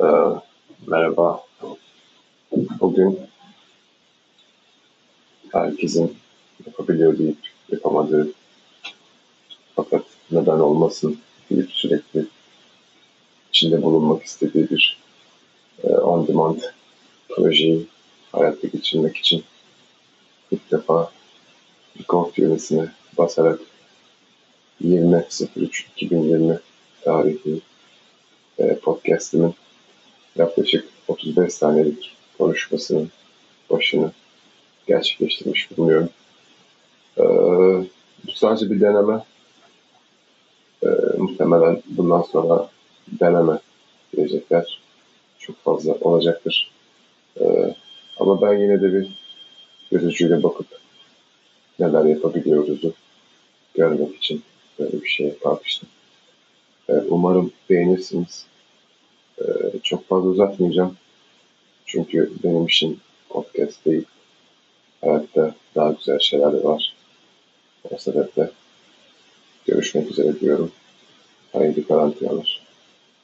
Ee, merhaba. Bugün herkesin yapabiliyor deyip yapamadığı fakat neden olmasın deyip sürekli içinde bulunmak istediği bir e, on demand projeyi hayatta geçirmek için ilk defa record düğmesine basarak 20.03.2020 tarihli e, podcastimin yaklaşık 35 saniyelik konuşmasının başını gerçekleştirmiş bulunuyorum. Ee, sadece bir deneme. Ee, muhtemelen bundan sonra deneme gelecekler. Çok fazla olacaktır. Ee, ama ben yine de bir gözücüyle bakıp neler yapabiliyoruzu görmek için böyle bir şeye kalkıştım. Ee, umarım beğenirsiniz. Çok fazla uzatmayacağım. Çünkü benim işim podcast değil. Hayatta daha güzel şeyler de var. O sebeple görüşmek üzere diyorum. Hayırlı karantinalar.